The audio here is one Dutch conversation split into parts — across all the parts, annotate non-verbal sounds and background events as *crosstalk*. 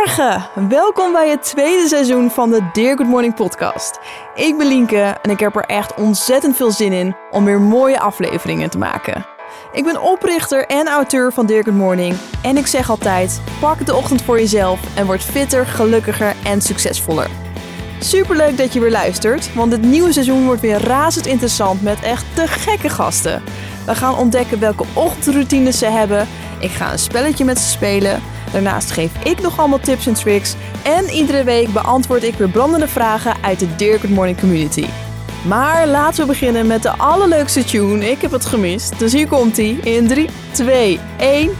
Goedemorgen! Welkom bij het tweede seizoen van de Dear Good Morning podcast. Ik ben Lienke en ik heb er echt ontzettend veel zin in om weer mooie afleveringen te maken. Ik ben oprichter en auteur van Dear Good Morning en ik zeg altijd, pak de ochtend voor jezelf en word fitter, gelukkiger en succesvoller. Superleuk dat je weer luistert, want het nieuwe seizoen wordt weer razend interessant met echt te gekke gasten. We gaan ontdekken welke ochtendroutines ze hebben. Ik ga een spelletje met ze spelen. Daarnaast geef ik nog allemaal tips en tricks. En iedere week beantwoord ik weer brandende vragen uit de Dear Good Morning community. Maar laten we beginnen met de allerleukste tune. Ik heb het gemist, dus hier komt ie in 3, 2, 1.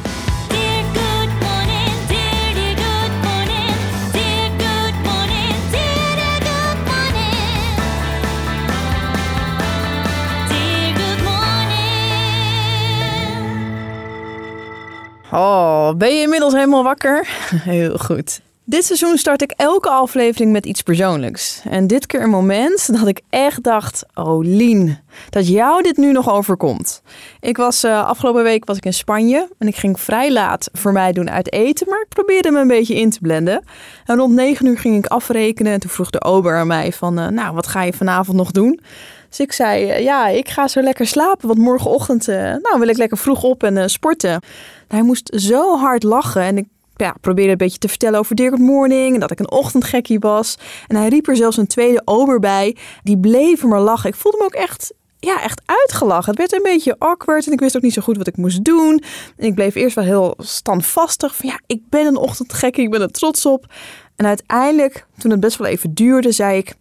Oh, ben je inmiddels helemaal wakker? *laughs* Heel goed. Dit seizoen start ik elke aflevering met iets persoonlijks. En dit keer een moment dat ik echt dacht: Oh, Lien, dat jou dit nu nog overkomt. Ik was eh, afgelopen week was ik in Spanje en ik ging vrij laat voor mij doen uit eten, maar ik probeerde me een beetje in te blenden. En rond 9 uur ging ik afrekenen en toen vroeg de ober aan mij: van, eh, Nou, wat ga je vanavond nog doen? Dus ik zei: eh, Ja, ik ga zo lekker slapen, want morgenochtend nou, wil ik lekker vroeg op en sporten. Hij moest zo hard lachen en ik ja, probeerde een beetje te vertellen over Good Morning en dat ik een ochtendgekkie was. En hij riep er zelfs een tweede ober bij. Die bleef maar lachen. Ik voelde me ook echt, ja, echt uitgelachen. Het werd een beetje awkward en ik wist ook niet zo goed wat ik moest doen. En ik bleef eerst wel heel standvastig van ja, ik ben een ochtendgekkie, ik ben er trots op. En uiteindelijk, toen het best wel even duurde, zei ik...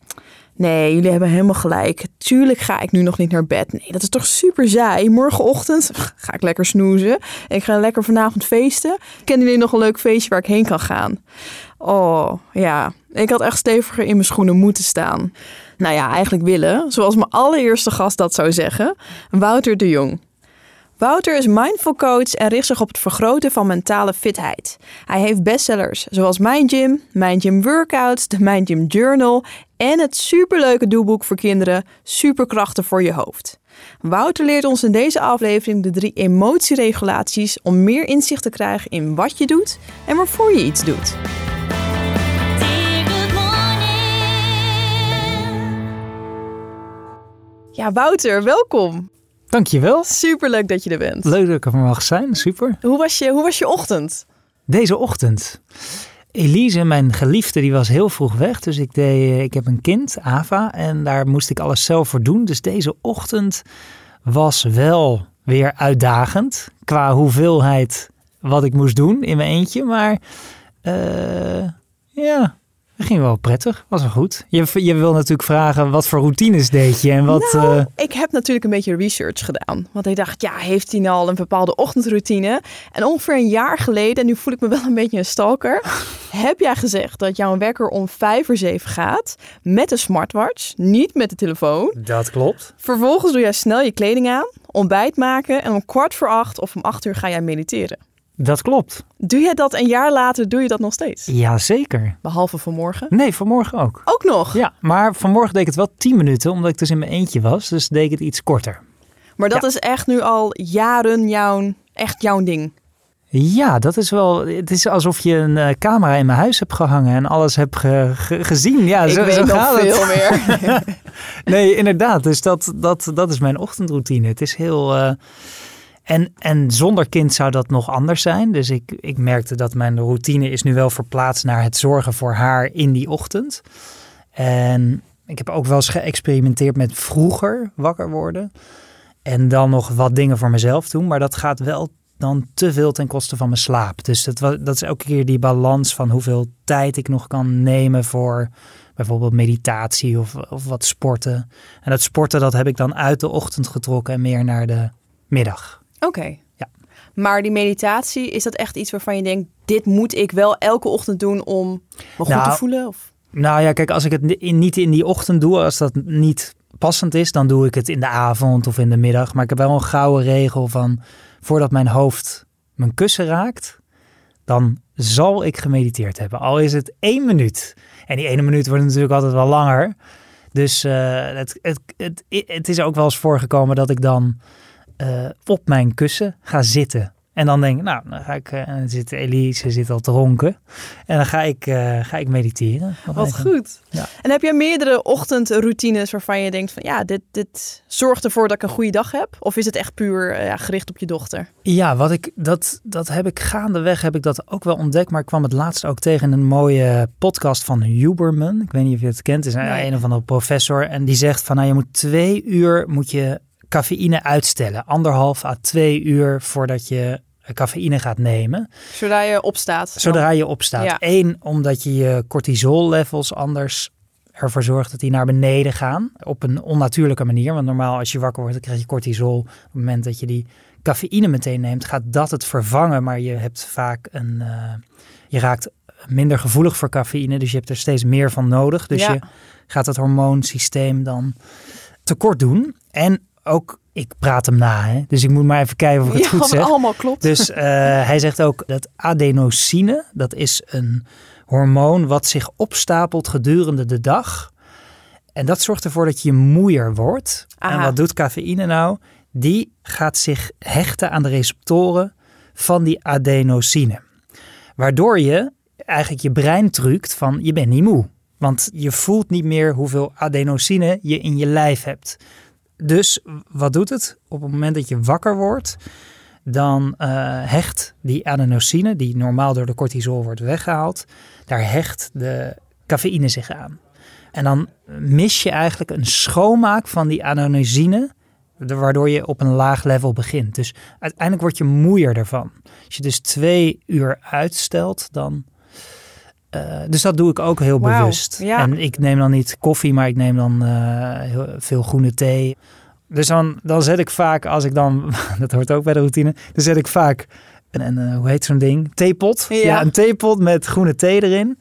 Nee, jullie hebben helemaal gelijk. Tuurlijk ga ik nu nog niet naar bed. Nee, dat is toch super saai. Morgenochtend *laughs* ga ik lekker snoezen. Ik ga lekker vanavond feesten. Kennen jullie nog een leuk feestje waar ik heen kan gaan? Oh, ja. Ik had echt steviger in mijn schoenen moeten staan. Nou ja, eigenlijk willen, zoals mijn allereerste gast dat zou zeggen. Wouter de Jong. Wouter is mindful coach en richt zich op het vergroten van mentale fitheid. Hij heeft bestsellers zoals Mind Gym, Mind Gym Workouts, de Mind Gym Journal en het superleuke doelboek voor kinderen Superkrachten voor je hoofd. Wouter leert ons in deze aflevering de drie emotieregulaties om meer inzicht te krijgen in wat je doet en waarvoor je iets doet. Ja, Wouter, welkom. Dankjewel. Superleuk dat je er bent. Leuk dat ik er mag zijn. Super. Hoe was je, hoe was je ochtend? Deze ochtend. Elise, mijn geliefde, die was heel vroeg weg. Dus ik, deed, ik heb een kind, Ava. En daar moest ik alles zelf voor doen. Dus deze ochtend was wel weer uitdagend. Qua hoeveelheid wat ik moest doen in mijn eentje. Maar eh, ja, het ging wel prettig. Was wel goed. Je, je wil natuurlijk vragen wat voor routines deed je. En wat, nou, eh, ik heb natuurlijk een beetje research gedaan. Want ik dacht, ja, heeft hij nou al een bepaalde ochtendroutine? En ongeveer een jaar geleden, en nu voel ik me wel een beetje een stalker, *laughs* heb jij gezegd dat jouw wekker om vijf uur zeven gaat met een smartwatch, niet met de telefoon. dat klopt. Vervolgens doe jij snel je kleding aan, ontbijt maken en om kwart voor acht of om acht uur ga jij mediteren. Dat klopt. Doe jij dat een jaar later, doe je dat nog steeds? Jazeker. Behalve vanmorgen. Nee, vanmorgen ook. Ook nog. Ja, maar vanmorgen deed ik het wel 10 minuten, omdat ik dus in mijn eentje was. Dus deed ik het iets korter. Maar dat Ja. is echt nu al jaren jouw, echt jouw ding. Ja, dat is wel. Het is alsof je een eh, camera in mijn huis hebt gehangen en alles hebt ge- ge- gezien. Ja, ik zo, weet zo nog gaat veel het. meer. *laughs* Nee, inderdaad. Dus dat, dat, dat is mijn ochtendroutine. Het is heel. eh, en, en zonder kind zou dat nog anders zijn. Dus ik, ik merkte dat mijn routine is nu wel verplaatst naar het zorgen voor haar in die ochtend. En ik heb ook wel eens geëxperimenteerd met vroeger wakker worden. En dan nog wat dingen voor mezelf doen. Maar dat gaat wel dan te veel ten koste van mijn slaap. Dus dat, dat is elke keer die balans van hoeveel tijd ik nog kan nemen voor bijvoorbeeld meditatie of, of wat sporten. En dat sporten dat heb ik dan uit de ochtend getrokken en meer naar de middag. Oké. Ja. Maar die meditatie, is dat echt iets waarvan je denkt... dit moet ik wel elke ochtend doen om me goed te Nou, voelen? Of... Nou ja, kijk, als ik het in, niet in die ochtend doe, als dat niet passend is, dan doe ik het in de avond of in de middag. Maar ik heb wel een gouden regel van voordat mijn hoofd mijn kussen raakt, dan zal ik gemediteerd hebben. Al is het één minuut. En die ene minuut wordt natuurlijk altijd wel langer. Dus eh, het, het, het, het is ook wel eens voorgekomen dat ik dan eh, op mijn kussen ga zitten. En dan denk ik, nou, dan ga ik, eh, en dan zit Elise zit al te ronken. En dan ga ik, eh, ga ik mediteren. Wat even. goed. Ja. En heb jij meerdere ochtendroutines waarvan je denkt van ja, dit, dit zorgt ervoor dat ik een goede dag heb? Of is het echt puur eh, ja, gericht op je dochter? Ja, wat ik, dat, dat heb ik gaandeweg heb ik dat ook wel ontdekt. Maar ik kwam het laatst ook tegen een mooie podcast van Huberman. Ik weet niet of je het kent. Het is een, Nee. een of andere professor. En die zegt van nou, je moet twee uur moet je cafeïne uitstellen. Anderhalf à twee uur voordat je cafeïne gaat nemen. Zodra je opstaat. Zodra je opstaat. Ja. Eén, omdat je je cortisol levels anders ervoor zorgt dat die naar beneden gaan. Op een onnatuurlijke manier. Want normaal als je wakker wordt, dan krijg je cortisol. Op het moment dat je die cafeïne meteen neemt, gaat dat het vervangen. Maar je hebt vaak een... eh, je raakt minder gevoelig voor cafeïne. Dus je hebt er steeds meer van nodig. Dus Ja. je gaat het hormoonsysteem dan tekort doen. En ook, ik praat hem na. Hè? Dus ik moet maar even kijken of ik het ja, goed zeg. allemaal klopt. Dus eh, *laughs* hij zegt ook dat adenosine, dat is een hormoon wat zich opstapelt gedurende de dag. En dat zorgt ervoor dat je moeier wordt. En wat doet cafeïne nou? Die gaat zich hechten aan de receptoren van die adenosine. Waardoor je eigenlijk je brein truct van je bent niet moe. Want je voelt niet meer hoeveel adenosine je in je lijf hebt. Dus wat doet het? Op het moment dat je wakker wordt, dan eh, hecht die adenosine, die normaal door de cortisol wordt weggehaald, daar hecht de cafeïne zich aan. En dan mis je eigenlijk een schoonmaak van die adenosine, de- waardoor je op een laag level begint. Dus uiteindelijk word je moeier ervan. Als je dus twee uur uitstelt, dan. Eh, dus dat doe ik ook heel bewust. ja. En ik neem dan niet koffie, maar ik neem dan eh, heel veel groene thee. Dus dan, dan zet ik vaak, als ik dan, *laughs* dat hoort ook bij de routine, dan zet ik vaak een, een eh, hoe heet zo'n ding? Theepot. Ja. Ja. een theepot met groene thee erin.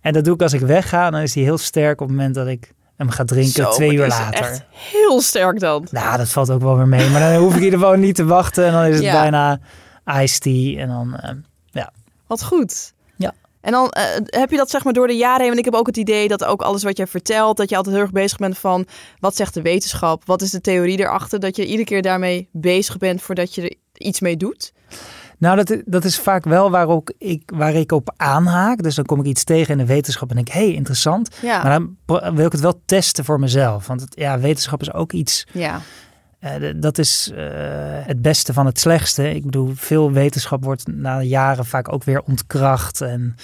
En dat doe ik als ik wegga. Dan is die heel sterk op het moment dat ik hem ga drinken, Zo, twee uur later. Echt heel sterk dan. Nou, dat valt ook wel weer mee. Maar dan hoef ik in ieder geval niet te wachten. En dan is het Ja. bijna iced tea. En dan, eh, Wat goed. En dan eh, heb je dat zeg maar door de jaren heen. Want ik heb ook het idee dat ook alles wat jij vertelt, dat je altijd heel erg bezig bent van wat zegt de wetenschap, wat is de theorie erachter, dat je iedere keer daarmee bezig bent voordat je er iets mee doet. nou, dat, dat is vaak wel waar, ook ik, waar ik op aanhaak. Dus dan kom ik iets tegen in de wetenschap en denk, hé, hey, interessant. Ja. Maar dan wil ik het wel testen voor mezelf. Want het, ja, wetenschap is ook iets ja. Eh, dat is eh, het beste van het slechtste. Ik bedoel, veel wetenschap wordt na jaren vaak ook weer ontkracht. En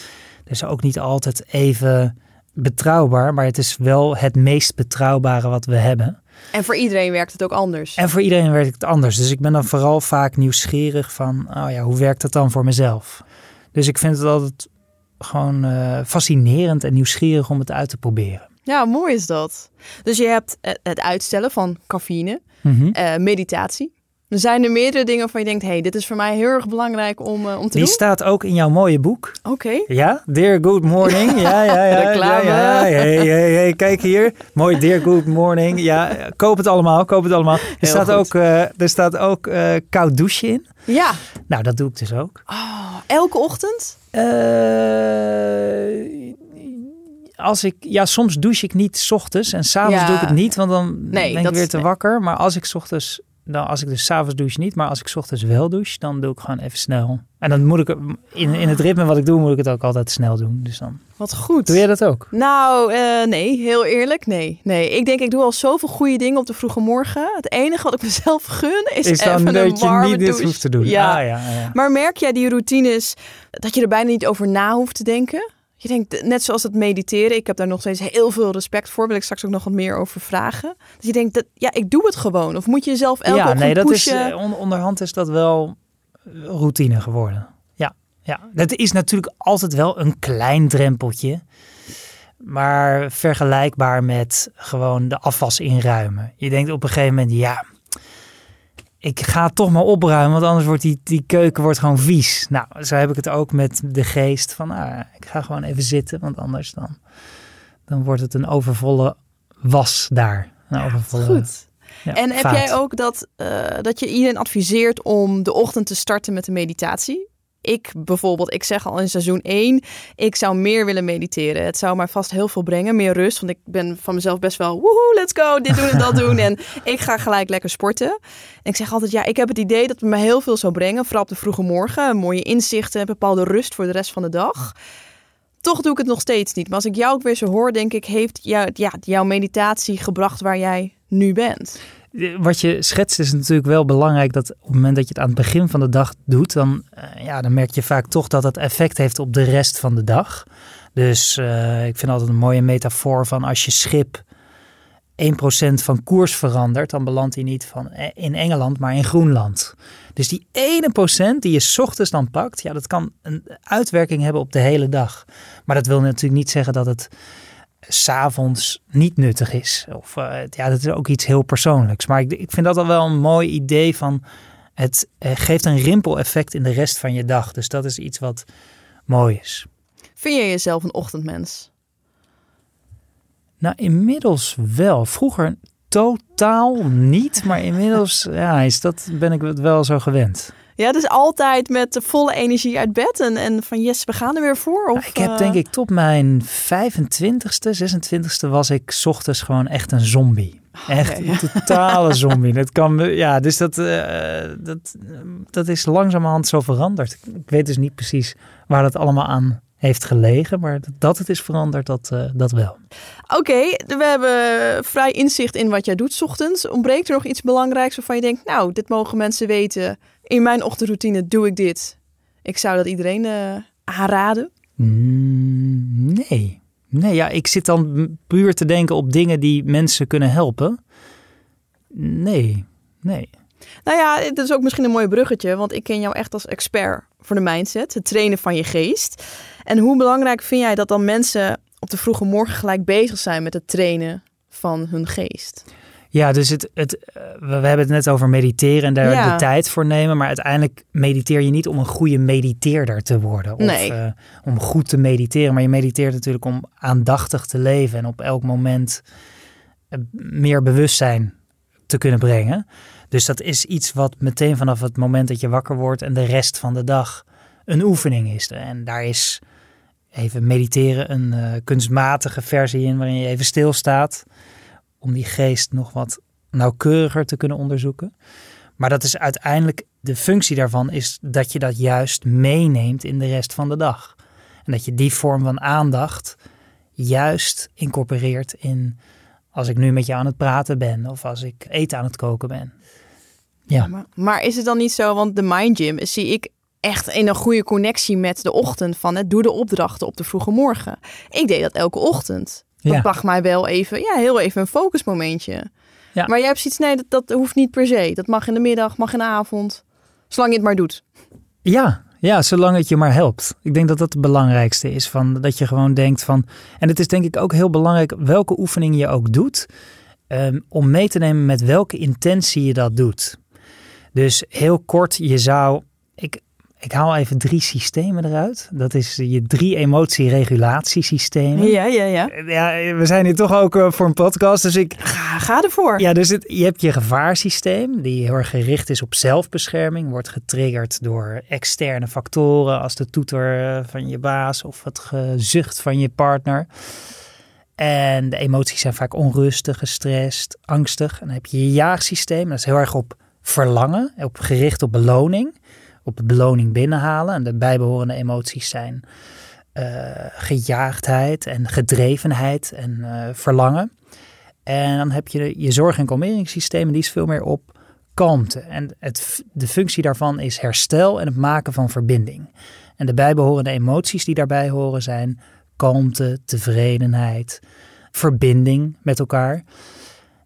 is ook niet altijd even betrouwbaar. Maar het is wel het meest betrouwbare wat we hebben. En voor iedereen werkt het ook anders. En voor iedereen werkt het anders. Dus ik ben dan vooral vaak nieuwsgierig van, oh ja, hoe werkt het dan voor mezelf? Dus ik vind het altijd gewoon eh, fascinerend en nieuwsgierig om het uit te proberen. Ja, mooi is dat. Dus je hebt het uitstellen van cafeïne, Mhm. eh, meditatie. Er zijn er meerdere dingen waarvan je denkt, hey, dit is voor mij heel erg belangrijk om, eh, om te Die doen. staat ook in jouw mooie boek. Oké. Ja, Dear Good Morning. *laughs* Ja, ja, ja. Reclame. Ja, ja. Hey, hey, hey, kijk hier. Mooi Dear Good Morning. Ja, koop het allemaal, koop het allemaal. Er Heel staat goed. ook, eh, er staat ook koud douchen in. Ja. Nou, dat doe ik dus ook. Oh, elke ochtend? Als ik, ja, soms douche ik niet 's ochtends en s'avonds Ja. doe ik het niet, want dan Nee, ben ik weer te nee. wakker. Maar als ik 's ochtends, dan als ik dus s'avonds douche niet, maar als ik 's ochtends wel douche, dan doe ik gewoon even snel. En dan moet ik in, in het ritme wat ik doe, moet ik het ook altijd snel doen. Dus dan Wat goed. doe jij dat ook? Nou, eh, nee, heel eerlijk, nee. Nee, ik denk, ik doe al zoveel goede dingen op de vroege morgen. Het enige wat ik mezelf gun is, is dan even een dat je warme niet dit douche. hoeft te doen. Ja. Ah, ja, ja. Maar merk jij die routines dat je er bijna niet over na hoeft te denken? Je denkt, net zoals het mediteren, ik heb daar nog steeds heel veel respect voor. Wil ik straks ook nog wat meer over vragen. Dat je denkt, dat, ja, ik doe het gewoon. Of moet je jezelf elke ja, nee, dat is, pushen? eh, on- onderhand is dat wel eh, routine geworden. Ja, ja, dat is natuurlijk altijd wel een klein drempeltje. Maar vergelijkbaar met gewoon de afwas inruimen. Je denkt op een gegeven moment, ja, ik ga het toch maar opruimen, want anders wordt die, die keuken wordt gewoon vies. Nou, zo heb ik het ook met de geest van, ah, ik ga gewoon even zitten, want anders dan, dan wordt het een overvolle was daar. Een overvolle, Goed. ja, En heb jij ook dat, eh, dat je iedereen adviseert om de ochtend te starten met een meditatie? Ik bijvoorbeeld, ik zeg al in seizoen 1, ik zou meer willen mediteren. Het zou mij vast heel veel brengen, meer rust. Want ik ben van mezelf best wel, woehoe, let's go, dit doen en dat doen. En ik ga gelijk lekker sporten. En ik zeg altijd, ja, ik heb het idee dat het me heel veel zou brengen. Vooral op de vroege morgen, mooie inzichten, bepaalde rust voor de rest van de dag. Toch doe ik het nog steeds niet. Maar als ik jou ook weer zo hoor, denk ik, heeft jou, ja, jouw meditatie gebracht waar jij nu bent. Wat je schetst is natuurlijk wel belangrijk dat op het moment dat je het aan het begin van de dag doet, dan, eh, ja, dan merk je vaak toch dat het effect heeft op de rest van de dag. Dus eh, ik vind altijd een mooie metafoor van als je schip 1% van koers verandert, dan belandt hij niet van eh, in Engeland, maar in Groenland. Dus die ene procent die je ochtends dan pakt, ja, dat kan een uitwerking hebben op de hele dag. Maar dat wil natuurlijk niet zeggen dat het s'avonds niet nuttig is. Of eh, ja, dat is ook iets heel persoonlijks. Maar ik, ik vind dat al wel een mooi idee van het eh, geeft een rimpeleffect in de rest van je dag. Dus dat is iets wat mooi is. Vind je jezelf een ochtendmens? Nou, inmiddels wel. Vroeger totaal niet, maar inmiddels *laughs* ja, is dat, ben ik het wel zo gewend. Ja, dus altijd met de volle energie uit bed en, en van yes, we gaan er weer voor. Of, ik heb eh, denk ik tot mijn 25ste, 26ste was ik 's ochtends gewoon echt een zombie. Echt Oké, ja. een totale *laughs* zombie. Dat kan, ja, dus dat, eh, dat, dat is langzamerhand zo veranderd. Ik weet dus niet precies waar dat allemaal aan heeft gelegen, maar dat- dat het is veranderd, dat, eh, dat wel. Oké, we hebben vrij inzicht in wat jij doet 's ochtends. Ontbreekt er nog iets belangrijks waarvan je denkt, nou, dit mogen mensen weten. In mijn ochtendroutine doe ik dit. Ik zou dat iedereen eh, aanraden. Mm, nee. Nee, ja, ik zit dan puur te denken op dingen die mensen kunnen helpen. Nee, nee. Nou ja, dit is ook misschien een mooi bruggetje, want ik ken jou echt als expert voor de mindset, het trainen van je geest. En hoe belangrijk vind jij dat dan mensen op de vroege morgen gelijk bezig zijn met het trainen van hun geest? Ja, dus het, het, eh, we we hebben het net over mediteren en daar Ja. de tijd voor nemen. Maar uiteindelijk mediteer je niet om een goede mediteerder te worden. Of Nee. eh, om goed te mediteren. Maar je mediteert natuurlijk om aandachtig te leven. En op elk moment eh, meer bewustzijn te kunnen brengen. Dus dat is iets wat meteen vanaf het moment dat je wakker wordt en de rest van de dag een oefening is. En daar is even mediteren een kunstmatige versie in waarin je even stilstaat om die geest nog wat nauwkeuriger te kunnen onderzoeken. Maar dat is uiteindelijk, de functie daarvan is dat je dat juist meeneemt in de rest van de dag. En dat je die vorm van aandacht juist incorporeert in als ik nu met jou aan het praten ben of als ik eten aan het koken ben. Ja. Maar, maar is het dan niet zo, want de Mind Gym zie ik echt in een goede connectie met de ochtend van het doe de opdrachten op de vroege morgen. Ik deed dat elke ochtend. Dat Ja. bracht mij wel even, ja, heel even een focusmomentje. Ja. Maar jij hebt zoiets, nee, dat, dat hoeft niet per se. Dat mag in de middag, mag in de avond. Zolang je het maar doet. Ja, ja, zolang het je maar helpt. Ik denk dat dat het belangrijkste is. Van, dat je gewoon denkt van. En het is denk ik ook heel belangrijk welke oefening je ook doet. ehm, om mee te nemen met welke intentie je dat doet. Dus heel kort, je zou. Ik, ik haal even drie systemen eruit. Dat is je drie emotieregulatiesystemen. Ja, ja, ja. Ja, we zijn hier toch ook eh, voor een podcast. Dus ik, Ga, ga ervoor. ja, dus het, je hebt je gevaarsysteem, die heel erg gericht is op zelfbescherming. Wordt getriggerd door externe factoren als de toeter eh, van je baas of het gezucht van je partner. En de emoties zijn vaak onrustig, gestrest, angstig. En dan heb je je jaagsysteem, dat is heel erg op verlangen, op gericht op beloning. Op beloning binnenhalen. En de bijbehorende emoties zijn eh, gejaagdheid en gedrevenheid en eh, verlangen. En dan heb je je zorg- en kalmeringssysteem die is veel meer op kalmte. En het, de functie daarvan is herstel en het maken van verbinding. En de bijbehorende emoties die daarbij horen zijn kalmte, tevredenheid, verbinding met elkaar.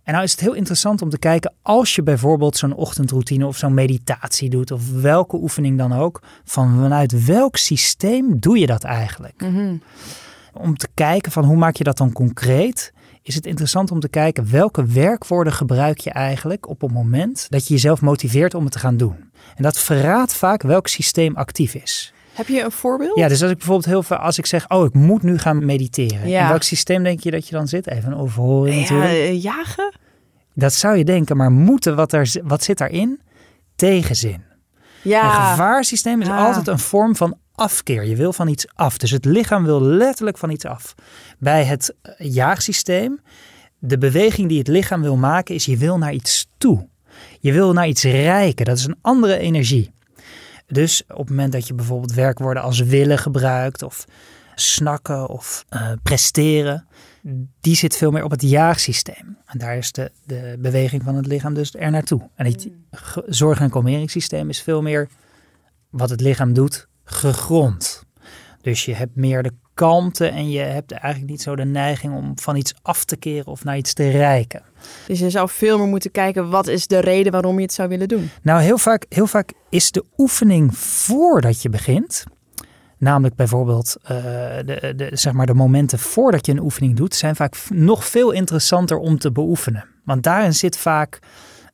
En nou is het heel interessant om te kijken als je bijvoorbeeld zo'n ochtendroutine of zo'n meditatie doet of welke oefening dan ook, van vanuit welk systeem doe je dat eigenlijk? Mhm. om te kijken van hoe maak je dat dan concreet, is het interessant om te kijken welke werkwoorden gebruik je eigenlijk op het moment dat je jezelf motiveert om het te gaan doen. En dat verraadt vaak welk systeem actief is. Heb je een voorbeeld? Ja, dus als ik bijvoorbeeld heel veel, als ik zeg, oh, ik moet nu gaan mediteren. Ja. In welk systeem denk je dat je dan zit? Even een overhoring Ja, natuurlijk. eh, jagen? Dat zou je denken, maar moeten, wat, er, wat zit daarin? Tegenzin. Ja. Een gevaarsysteem is altijd een vorm van afkeer. Je wil van iets af. Dus het lichaam wil letterlijk van iets af. Bij het eh, jaagsysteem, de beweging die het lichaam wil maken is je wil naar iets toe. Je wil naar iets rijken. Dat is een andere energie. Dus op het moment dat je bijvoorbeeld werkwoorden als willen gebruikt of snakken of eh, presteren, die zit veel meer op het jaagsysteem. En daar is de, de beweging van het lichaam dus er naartoe. En het ge- zorg- en kalmeringssysteem is veel meer wat het lichaam doet, gegrond. Dus je hebt meer de kalmte en je hebt eigenlijk niet zo de neiging om van iets af te keren of naar iets te reiken. Dus je zou veel meer moeten kijken, wat is de reden waarom je het zou willen doen? Nou, heel vaak, heel vaak is de oefening voordat je begint, namelijk bijvoorbeeld eh, de, de, zeg maar de momenten voordat je een oefening doet, zijn vaak nog veel interessanter om te beoefenen. Want daarin zit vaak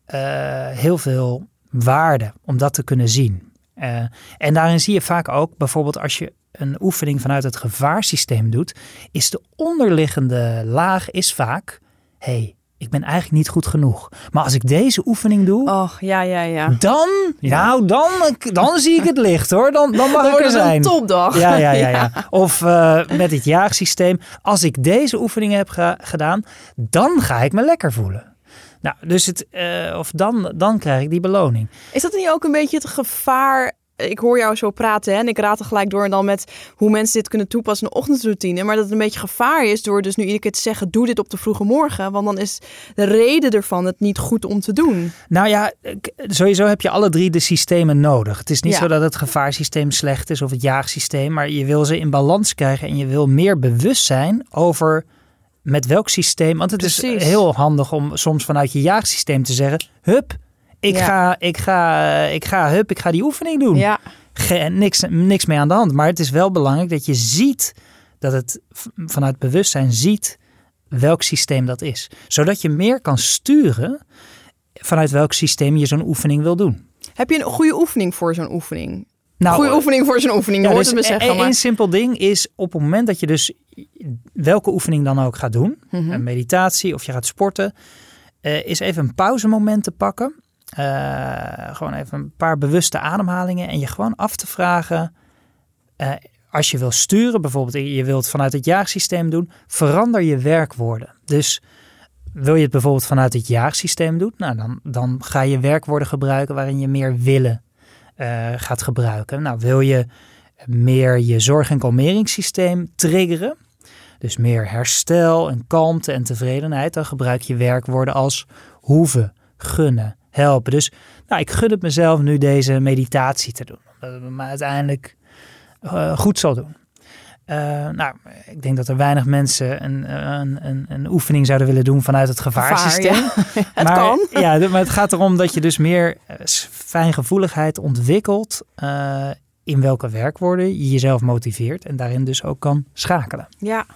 eh, heel veel waarde om dat te kunnen zien. Eh, en daarin zie je vaak ook, bijvoorbeeld als je een oefening vanuit het gevaarsysteem doet, is de onderliggende laag is vaak, hey, ik ben eigenlijk niet goed genoeg. Maar als ik deze oefening doe, Och, ja, ja, ja. dan, nou, dan, dan zie ik het licht hoor. Dan, dan mag Dan ik wordt er het zijn. een topdag. Ja, ja, ja, *laughs* ja. Of eh, met het jaagsysteem. Als ik deze oefeningen heb ge- gedaan, dan ga ik me lekker voelen. Nou, dus het, eh, of dan, dan krijg ik die beloning. Is dat niet ook een beetje het gevaar? Ik hoor jou zo praten hè, en ik raad er gelijk door en dan met hoe mensen dit kunnen toepassen in de ochtendroutine. Maar dat het een beetje gevaar is door dus nu iedere keer te zeggen, doe dit op de vroege morgen. Want dan is de reden ervan het niet goed om te doen. Nou ja, sowieso heb je alle drie de systemen nodig. Het is niet Ja. zo dat het gevaarsysteem slecht is of het jaagsysteem, maar je wil ze in balans krijgen en je wil meer bewust zijn over met welk systeem. Want het is heel handig om soms vanuit je jaagsysteem te zeggen: Hup, ik, Ja. ga, ik, ga, ik ga, hup, ik ga die oefening doen. Ja, Ge- niks, niks mee aan de hand. Maar het is wel belangrijk dat je ziet dat het vanuit bewustzijn ziet welk systeem dat is. Zodat je meer kan sturen vanuit welk systeem je zo'n oefening wil doen. heb je een goede oefening voor zo'n oefening? Nou, goede oefening voor zo'n oefening, je ja, hoort dus het me e- zeggen. Een Maar... simpel ding is op het moment dat je dus welke oefening dan ook gaat doen, Mhm. een meditatie of je gaat sporten, eh, is even een pauzemoment te pakken. Eh, gewoon even een paar bewuste ademhalingen en je gewoon af te vragen. eh, als je wil sturen, bijvoorbeeld je wilt vanuit het jaagsysteem doen, verander je werkwoorden. Dus wil je het bijvoorbeeld vanuit het jaagsysteem doen, nou dan, dan ga je werkwoorden gebruiken waarin je meer willen eh, gaat gebruiken. Nou, wil je meer je zorg- en kalmeringssysteem triggeren, dus meer herstel en kalmte en tevredenheid, dan gebruik je werkwoorden als hoeven, gunnen, helpen. Dus nou, ik gun het mezelf nu deze meditatie te doen, omdat het me uiteindelijk eh, goed zal doen. Eh, nou, ik denk dat er weinig mensen een, een, een, een oefening zouden willen doen vanuit het gevaarsysteem. Gevaar, ja. *laughs* het maar, kan. Ja, maar het gaat erom dat je dus meer eh, fijngevoeligheid ontwikkelt in welke werkwoorden je jezelf motiveert en daarin dus ook kan schakelen. Ja.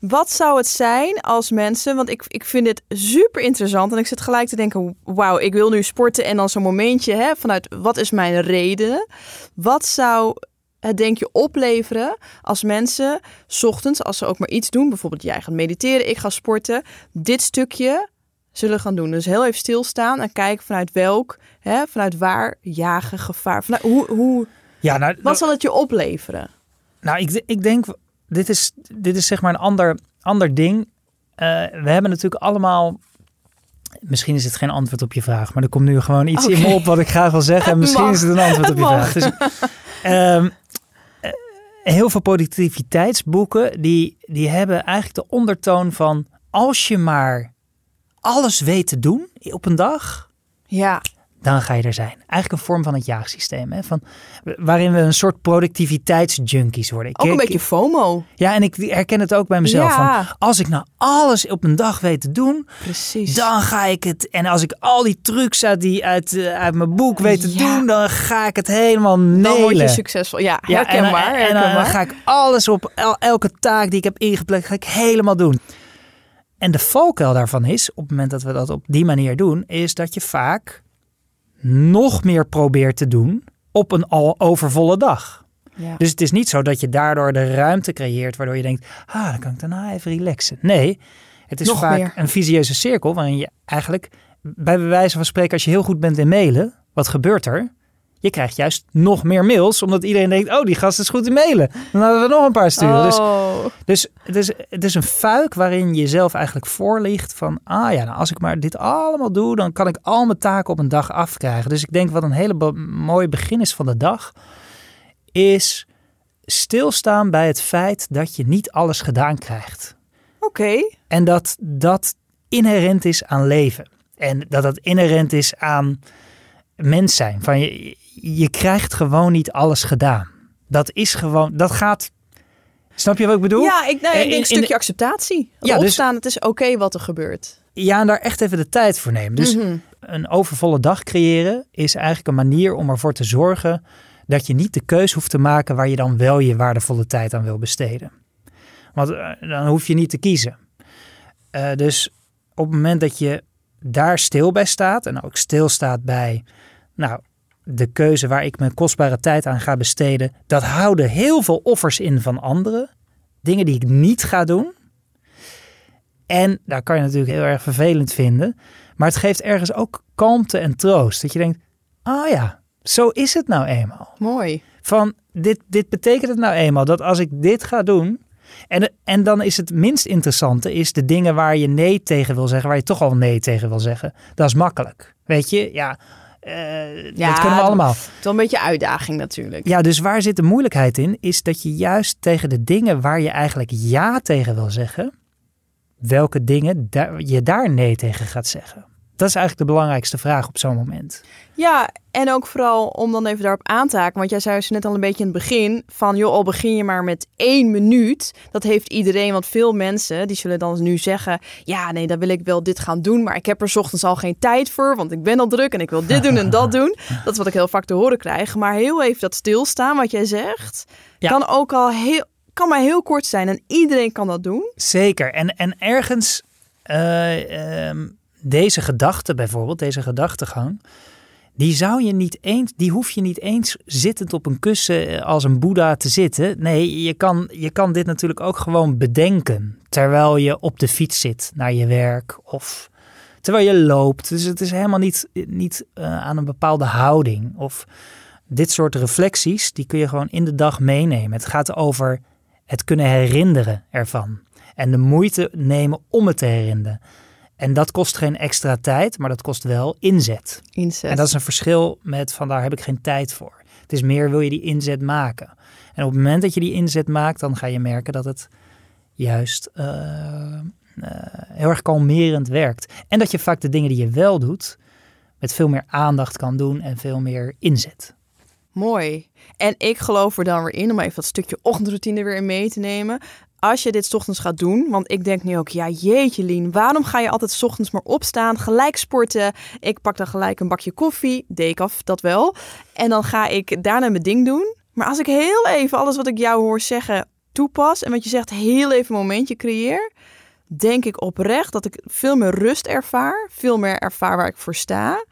Wat zou het zijn als mensen, want ik, ik vind dit super interessant en ik zit gelijk te denken, wauw, ik wil nu sporten en dan zo'n momentje hè, vanuit wat is mijn reden? Wat zou het denk je opleveren als mensen 's ochtends, als ze ook maar iets doen, bijvoorbeeld jij gaat mediteren, ik ga sporten, dit stukje zullen gaan doen. Dus heel even stilstaan en kijken vanuit welk, hè, vanuit waar jagen, gevaar, vanuit, hoe, hoe, Ja, nou, wat zal het je opleveren? nou ik, ik denk, dit is, dit is zeg maar een ander, ander ding. Eh, we hebben natuurlijk allemaal, misschien is het geen antwoord op je vraag, maar er komt nu gewoon iets in me op wat ik graag wil zeggen. En *laughs* misschien mag. is het een antwoord op je vraag. Dus, ehm, eh, heel veel positiviteitsboeken, die, die hebben eigenlijk de ondertoon van, als je maar alles weet te doen op een dag, Ja, dan ga je er zijn. Eigenlijk een vorm van het jaagsysteem. Hè? Van, waarin we een soort productiviteitsjunkies worden. Ik- ook een ik- beetje FOMO. Ja, en ik herken het ook bij mezelf. Ja. Van, als ik nou alles op een dag weet te doen, Precies. dan ga ik het. En als ik al die trucs uit, die, uit, eh, uit mijn boek weet te Ja. doen, dan ga ik het helemaal dan word je succesvol. Ja, Ja, en, herkenbaar. dan- en, dan ga ik alles op el- elke taak die ik heb ingepland, ga ik helemaal doen. En de valkuil daarvan is, op het moment dat we dat op die manier doen, is dat je vaak nog meer probeert te doen op een al overvolle dag. ja. Dus het is niet zo dat je daardoor de ruimte creëert waardoor je denkt, ah, dan kan ik daarna even relaxen. Nee, het is Nog vaak meer. een visieuze cirkel waarin je eigenlijk, bij wijze van spreken, als je heel goed bent in mailen, wat gebeurt er? Je krijgt juist nog meer mails, omdat iedereen denkt, oh, die gast is goed in mailen. Dan hadden we nog een paar sturen. Dus Oh. dus het is, het is een fuik waarin je jezelf eigenlijk voorligt van, ah ja, nou, als ik maar dit allemaal doe, dan kan ik al mijn taken op een dag afkrijgen. Dus ik denk wat een hele be- mooi begin is van de dag, is stilstaan bij het feit dat je niet alles gedaan krijgt. Oké. En dat dat inherent is aan leven. En dat dat inherent is aan mens zijn. Van je, je krijgt gewoon niet alles gedaan. Dat is gewoon, dat gaat. Snap je wat ik bedoel? Ja, ik, Eh, in- denk een in stukje de- acceptatie. Ja, dus- Opstaan, het is oké wat er gebeurt. Ja, en daar echt even de tijd voor nemen. Dus Mhm. een overvolle dag creëren is eigenlijk een manier om ervoor te zorgen dat je niet de keus hoeft te maken waar je dan wel je waardevolle tijd aan wil besteden. Want eh, dan hoef je niet te kiezen. Eh, dus op het moment dat je daar stil bij staat en ook stilstaat bij nou, de keuze waar ik mijn kostbare tijd aan ga besteden, dat houden heel veel offers in van anderen. Dingen die ik niet ga doen. En daar kan je natuurlijk heel erg vervelend vinden. Maar het geeft ergens ook kalmte en troost. Dat je denkt, oh ja, zo is het nou eenmaal. Mooi. Van, dit, dit betekent het nou eenmaal dat als ik dit ga doen... En, en dan is het minst interessante is de dingen waar je nee tegen wil zeggen, waar je toch al nee tegen wil zeggen. Dat is makkelijk. Weet je, ja, Ja, dat kunnen we allemaal. Het is wel een beetje uitdaging natuurlijk. Ja, dus waar zit de moeilijkheid in? Is dat je juist tegen de dingen waar je eigenlijk ja tegen wil zeggen, welke dingen je daar nee tegen gaat zeggen. Dat is eigenlijk de belangrijkste vraag op zo'n moment. Ja, en ook vooral om dan even daarop aan te haken. Want jij zei dus net al een beetje in het begin van... joh, al begin je maar met één minuut. Dat heeft iedereen, want veel mensen die zullen dan nu zeggen... ja, nee, dan wil ik wel dit gaan doen... maar ik heb er 's ochtends al geen tijd voor... want ik ben al druk en ik wil dit doen en dat *laughs* doen. Dat is wat ik heel vaak te horen krijg. Maar heel even dat stilstaan wat jij zegt... Ja. kan ook al heel... kan maar heel kort zijn en iedereen kan dat doen. Zeker. En, en ergens eh, ehm, deze gedachte bijvoorbeeld, deze gedachtegang, die zou je niet eens, die hoef je niet eens zittend op een kussen eh, als een boeddha te zitten. Nee, je kan, je kan dit natuurlijk ook gewoon bedenken terwijl je op de fiets zit naar je werk of terwijl je loopt. Dus het is helemaal niet, niet eh, aan een bepaalde houding of dit soort reflecties, die kun je gewoon in de dag meenemen. Het gaat over het kunnen herinneren ervan. En de moeite nemen om het te herinneren. En dat kost geen extra tijd, maar dat kost wel inzet. Inzet. En dat is een verschil met van daar heb ik geen tijd voor. Het is meer wil je die inzet maken. En op het moment dat je die inzet maakt, dan ga je merken dat het juist eh, eh, heel erg kalmerend werkt. En dat je vaak de dingen die je wel doet, met veel meer aandacht kan doen en veel meer inzet. Mooi. En ik geloof er dan weer in, om even dat stukje ochtendroutine weer in mee te nemen. Als je dit ochtends gaat doen, want ik denk nu ook, ja jeetje Lien, waarom ga je altijd ochtends maar opstaan, gelijk sporten? Ik pak dan gelijk een bakje koffie, decaf, dat wel. En dan ga ik daarna mijn ding doen. Maar als ik heel even alles wat ik jou hoor zeggen toepas en wat je zegt heel even een momentje creëer, denk ik oprecht dat ik veel meer rust ervaar, veel meer ervaar waar ik voor sta.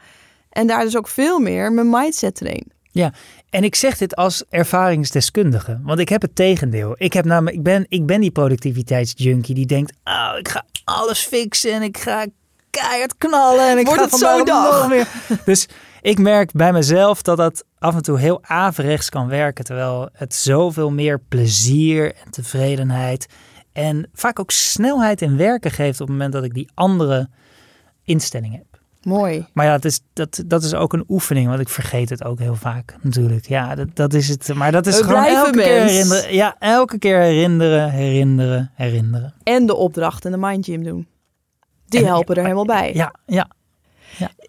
En daar dus ook veel meer mijn mindset train. Ja, en ik zeg dit als ervaringsdeskundige, want ik heb het tegendeel. Ik, heb namelijk, ik, ben, ik ben die productiviteitsjunkie die denkt, oh, ik ga alles fixen en ik ga keihard knallen en ik Wordt ga het vandaag dag? meer. Dus ik merk bij mezelf dat dat af en toe heel averechts kan werken, terwijl het zoveel meer plezier en tevredenheid en vaak ook snelheid in werken geeft op het moment dat ik die andere instelling heb. Mooi. Maar ja, dat is, dat, dat is ook een oefening, want ik vergeet het ook heel vaak natuurlijk. Ja, dat, dat is het. Maar dat is We gewoon elke keer herinneren. Ja, elke keer herinneren, herinneren, herinneren. En de opdracht en de mindgym doen. Die En- helpen er helemaal bij. Ja, ja.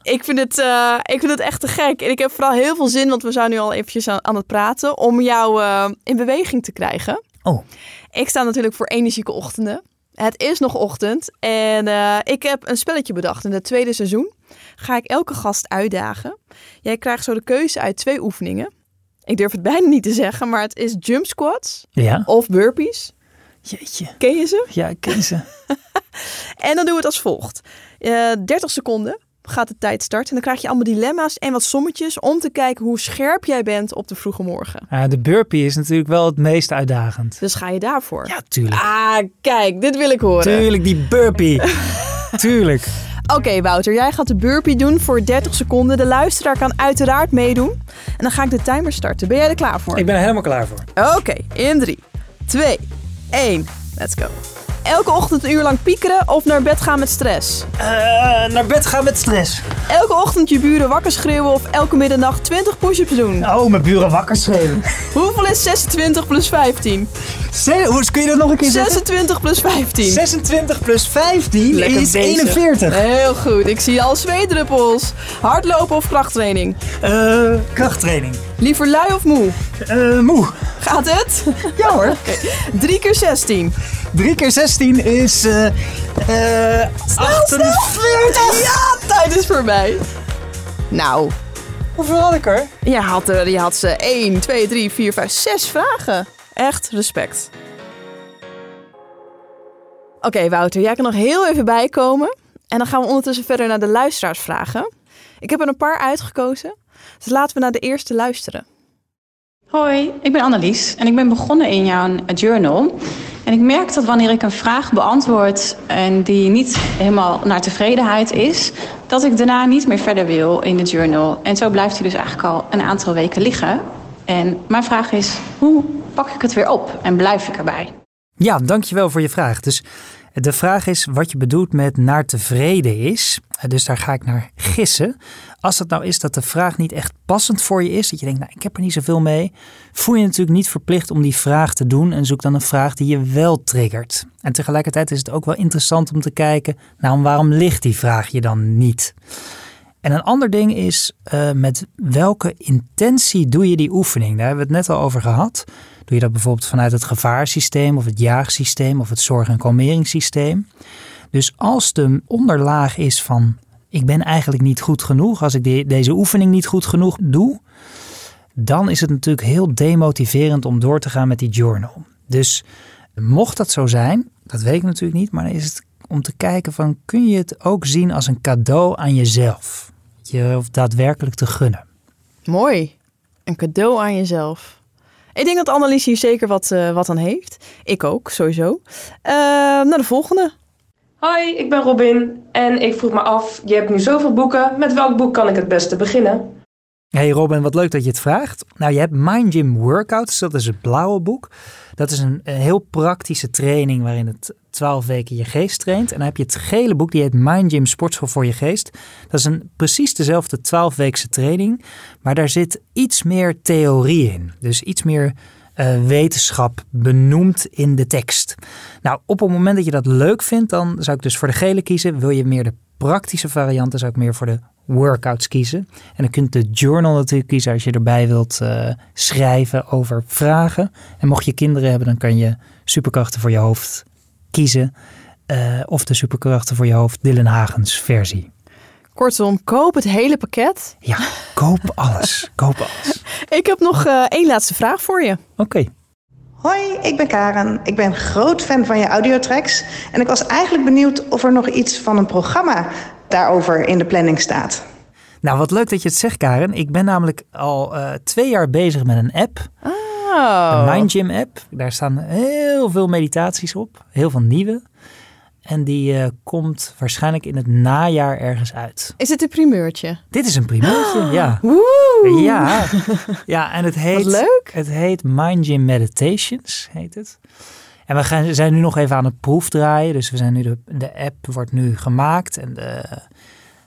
Ik, vind het, eh, ik vind het echt te gek. En ik heb vooral heel veel zin, want we zijn nu al eventjes aan, aan het praten, om jou eh, in beweging te krijgen. Oh, Ik sta natuurlijk voor energieke ochtenden. Het is nog ochtend en eh, ik heb een spelletje bedacht. In het tweede seizoen ga ik elke gast uitdagen. Jij krijgt zo de keuze uit twee oefeningen. Ik durf het *laughs* bijna niet te zeggen, maar het is jump squats ja. of burpees. Jeetje. Ken je ze? Ja, ik ken ze. *laughs* En dan doen we het als volgt. Eh 30 seconden gaat de tijd starten. En dan krijg je allemaal dilemma's en wat sommetjes om te kijken hoe scherp jij bent op de vroege morgen. Ja, de burpee is natuurlijk wel het meest uitdagend. Dus ga je daarvoor. Ja, tuurlijk. Ah, kijk, dit wil ik horen. Tuurlijk, die burpee. *laughs* tuurlijk. Oké, Wouter, jij gaat de burpee doen voor 30 seconden. De luisteraar kan uiteraard meedoen. En dan ga ik de timer starten. Ben jij er klaar voor? Ik ben er helemaal klaar voor. Oké, in 3, 2, 1. Let's go. Elke ochtend een uur lang piekeren of naar bed gaan met stress? Eh, naar bed gaan met stress. Elke ochtend je buren wakker schreeuwen of elke middernacht 20 push-ups doen? Oh, mijn buren wakker schreeuwen. *laughs* Hoeveel is 26 plus 15? Zes- Hoe kun je dat nog een keer zeggen? 26 plus 15. 26 plus 15 Lekker is bezig. 41. Heel goed, ik zie al zweetdruppels. Hardlopen of krachttraining? Eh, krachttraining. Liever lui of moe? Eh, moe. Gaat het? Ja hoor. *laughs* 3 keer 16. 3 keer 16 is eh eh 48. Ja, tijd is voorbij. Nou, Hoeveel had ik er? je had, er, je had ze 1, 2, 3, 4, 5, 6 vragen. Echt respect. Oké, Wouter, jij kan nog heel even bijkomen. En dan gaan we ondertussen verder naar de luisteraarsvragen. Ik heb er een paar uitgekozen. Dus laten we naar de eerste luisteren. Hoi, ik ben Annelies en ik ben begonnen in jouw journal. En ik merk dat wanneer ik een vraag beantwoord en die niet helemaal naar tevredenheid is, dat ik daarna niet meer verder wil in de journal. En zo blijft hij dus eigenlijk al een aantal weken liggen. En mijn vraag is, hoe pak ik het weer op en blijf ik erbij? Ja, dankjewel voor je vraag. Dus de vraag is wat je bedoelt met naar tevreden is. Dus daar ga ik naar gissen. Als het nou is dat de vraag niet echt passend voor je is, dat je denkt, nou, ik heb er niet zoveel mee, voel je natuurlijk niet verplicht om die vraag te doen en zoek dan een vraag die je wel triggert. En tegelijkertijd is het ook wel interessant om te kijken, nou, waarom ligt die vraag je dan niet? En een ander ding is eh, met welke intentie doe je die oefening? Daar hebben we het net al over gehad. Doe je dat bijvoorbeeld vanuit het gevaarsysteem of het jaagsysteem of het zorg- en kalmeringssysteem? Dus als de onderlaag is van ik ben eigenlijk niet goed genoeg, als ik de- deze oefening niet goed genoeg doe, dan is het natuurlijk heel demotiverend om door te gaan met die journal. Dus mocht dat zo zijn, dat weet ik natuurlijk niet, maar dan is het om te kijken van kun je het ook zien als een cadeau aan jezelf? Je of daadwerkelijk te gunnen. Mooi. Een cadeau aan jezelf. Ik denk dat Annelies hier zeker wat, eh, wat aan heeft. Ik ook, sowieso. Eh, naar de volgende. Hoi, ik ben Robin en ik vroeg me af, je hebt nu zoveel boeken, met welk boek kan ik het beste beginnen? Hey Robin, wat leuk dat je het vraagt. Nou, je hebt Mind Gym Workouts, dat is het blauwe boek. Dat is een, heel praktische training waarin het 12 weken je geest traint. En dan heb je het gele boek, die heet Mind Gym Sportschool voor je geest. Dat is een precies dezelfde 12-weekse training, maar daar zit iets meer theorie in. Dus iets meer eh, wetenschap benoemd in de tekst. Nou, op het moment dat je dat leuk vindt, dan zou ik dus voor de gele kiezen. Wil je meer de praktische variant, dan zou ik meer voor de workouts kiezen. En dan kunt de journal natuurlijk kiezen als je erbij wilt eh, schrijven over vragen. En mocht je kinderen hebben, dan kan je superkrachten voor je hoofd kiezen. Eh, of de superkrachten voor je hoofd Dylan Hagens versie. Kortom, koop het hele pakket. Ja, koop alles. koop alles. *laughs* Ik heb nog eh, één laatste vraag voor je. Oké. Hoi, ik ben Karen. Ik ben groot fan van je audiotracks. En ik was eigenlijk benieuwd of er nog iets van een programma daarover in de planning staat. Nou, wat leuk dat je het zegt, Karen. Ik ben namelijk al eh, twee jaar bezig met een app. Oh. Een Mind Gym app. Daar staan heel veel meditaties op. Heel veel nieuwe. En die eh, komt waarschijnlijk in het najaar ergens uit. Is het een primeurtje? Dit is een primeurtje, *gasps* ja. Woe! Ja, ja, en het *laughs* heet, Wat leuk. het heet Mind Gym Meditations, heet het. En we gaan, zijn nu nog even aan het proefdraaien. Dus we zijn nu de, de app wordt nu gemaakt en de,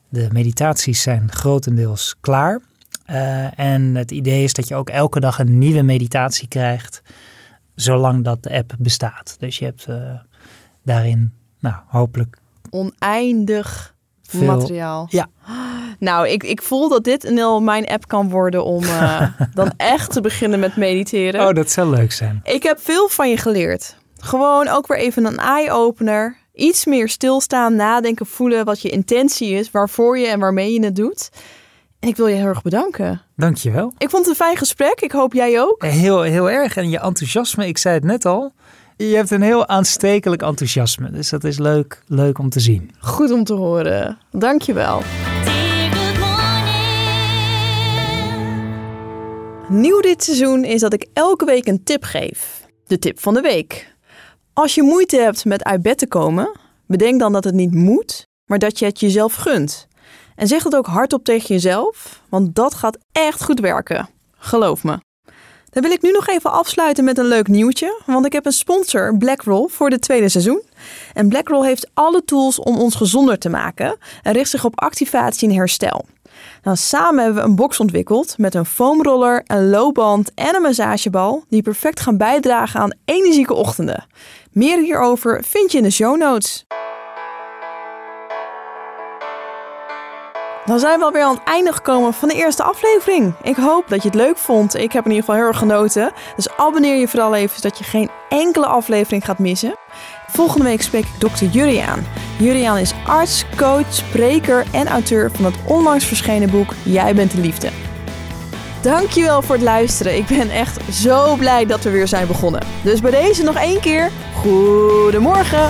de meditaties zijn grotendeels klaar. Eh, en het idee is dat je ook elke dag een nieuwe meditatie krijgt, zolang dat de app bestaat. Dus je hebt eh, daarin, nou, hopelijk Oneindig Veel- materiaal. Ja. Nou, ik, ik voel dat dit een heel mijn app kan worden om eh, *laughs* dan echt te beginnen met mediteren. Oh, dat zou leuk zijn. Ik heb veel van je geleerd. Gewoon ook weer even een eye-opener. Iets meer stilstaan, nadenken, voelen wat je intentie is, waarvoor je en waarmee je het doet. En ik wil je heel erg bedanken. Dankjewel. Ik vond het een fijn gesprek. Ik hoop jij ook. Heel, heel erg. En je enthousiasme, ik zei het net al. Je hebt een heel aanstekelijk enthousiasme. Dus dat is leuk, leuk om te zien. Goed om te horen. Dankjewel. Nieuw dit seizoen is dat ik elke week een tip geef. De tip van de week. Als je moeite hebt met uit bed te komen, bedenk dan dat het niet moet, maar dat je het jezelf gunt. En zeg dat ook hardop tegen jezelf, want dat gaat echt goed werken. Geloof me. Dan wil ik nu nog even afsluiten met een leuk nieuwtje, want ik heb een sponsor, Blackroll, voor het tweede seizoen. En Blackroll heeft alle tools om ons gezonder te maken en richt zich op activatie en herstel. Nou, samen hebben we een box ontwikkeld met een foamroller, een loopband en een massagebal die perfect gaan bijdragen aan energieke ochtenden. Meer hierover vind je in de show notes. Dan zijn we alweer aan het einde gekomen van de eerste aflevering. Ik hoop dat je het leuk vond. Ik heb in ieder geval heel erg genoten. Dus abonneer je vooral even zodat je geen enkele aflevering gaat missen. Volgende week spreek ik dokter Juriaan. Juriaan is arts, coach, spreker en auteur van het onlangs verschenen boek Jij bent de liefde. Dankjewel voor het luisteren. Ik ben echt zo blij dat we weer zijn begonnen. Dus bij deze nog één keer. Goedemorgen.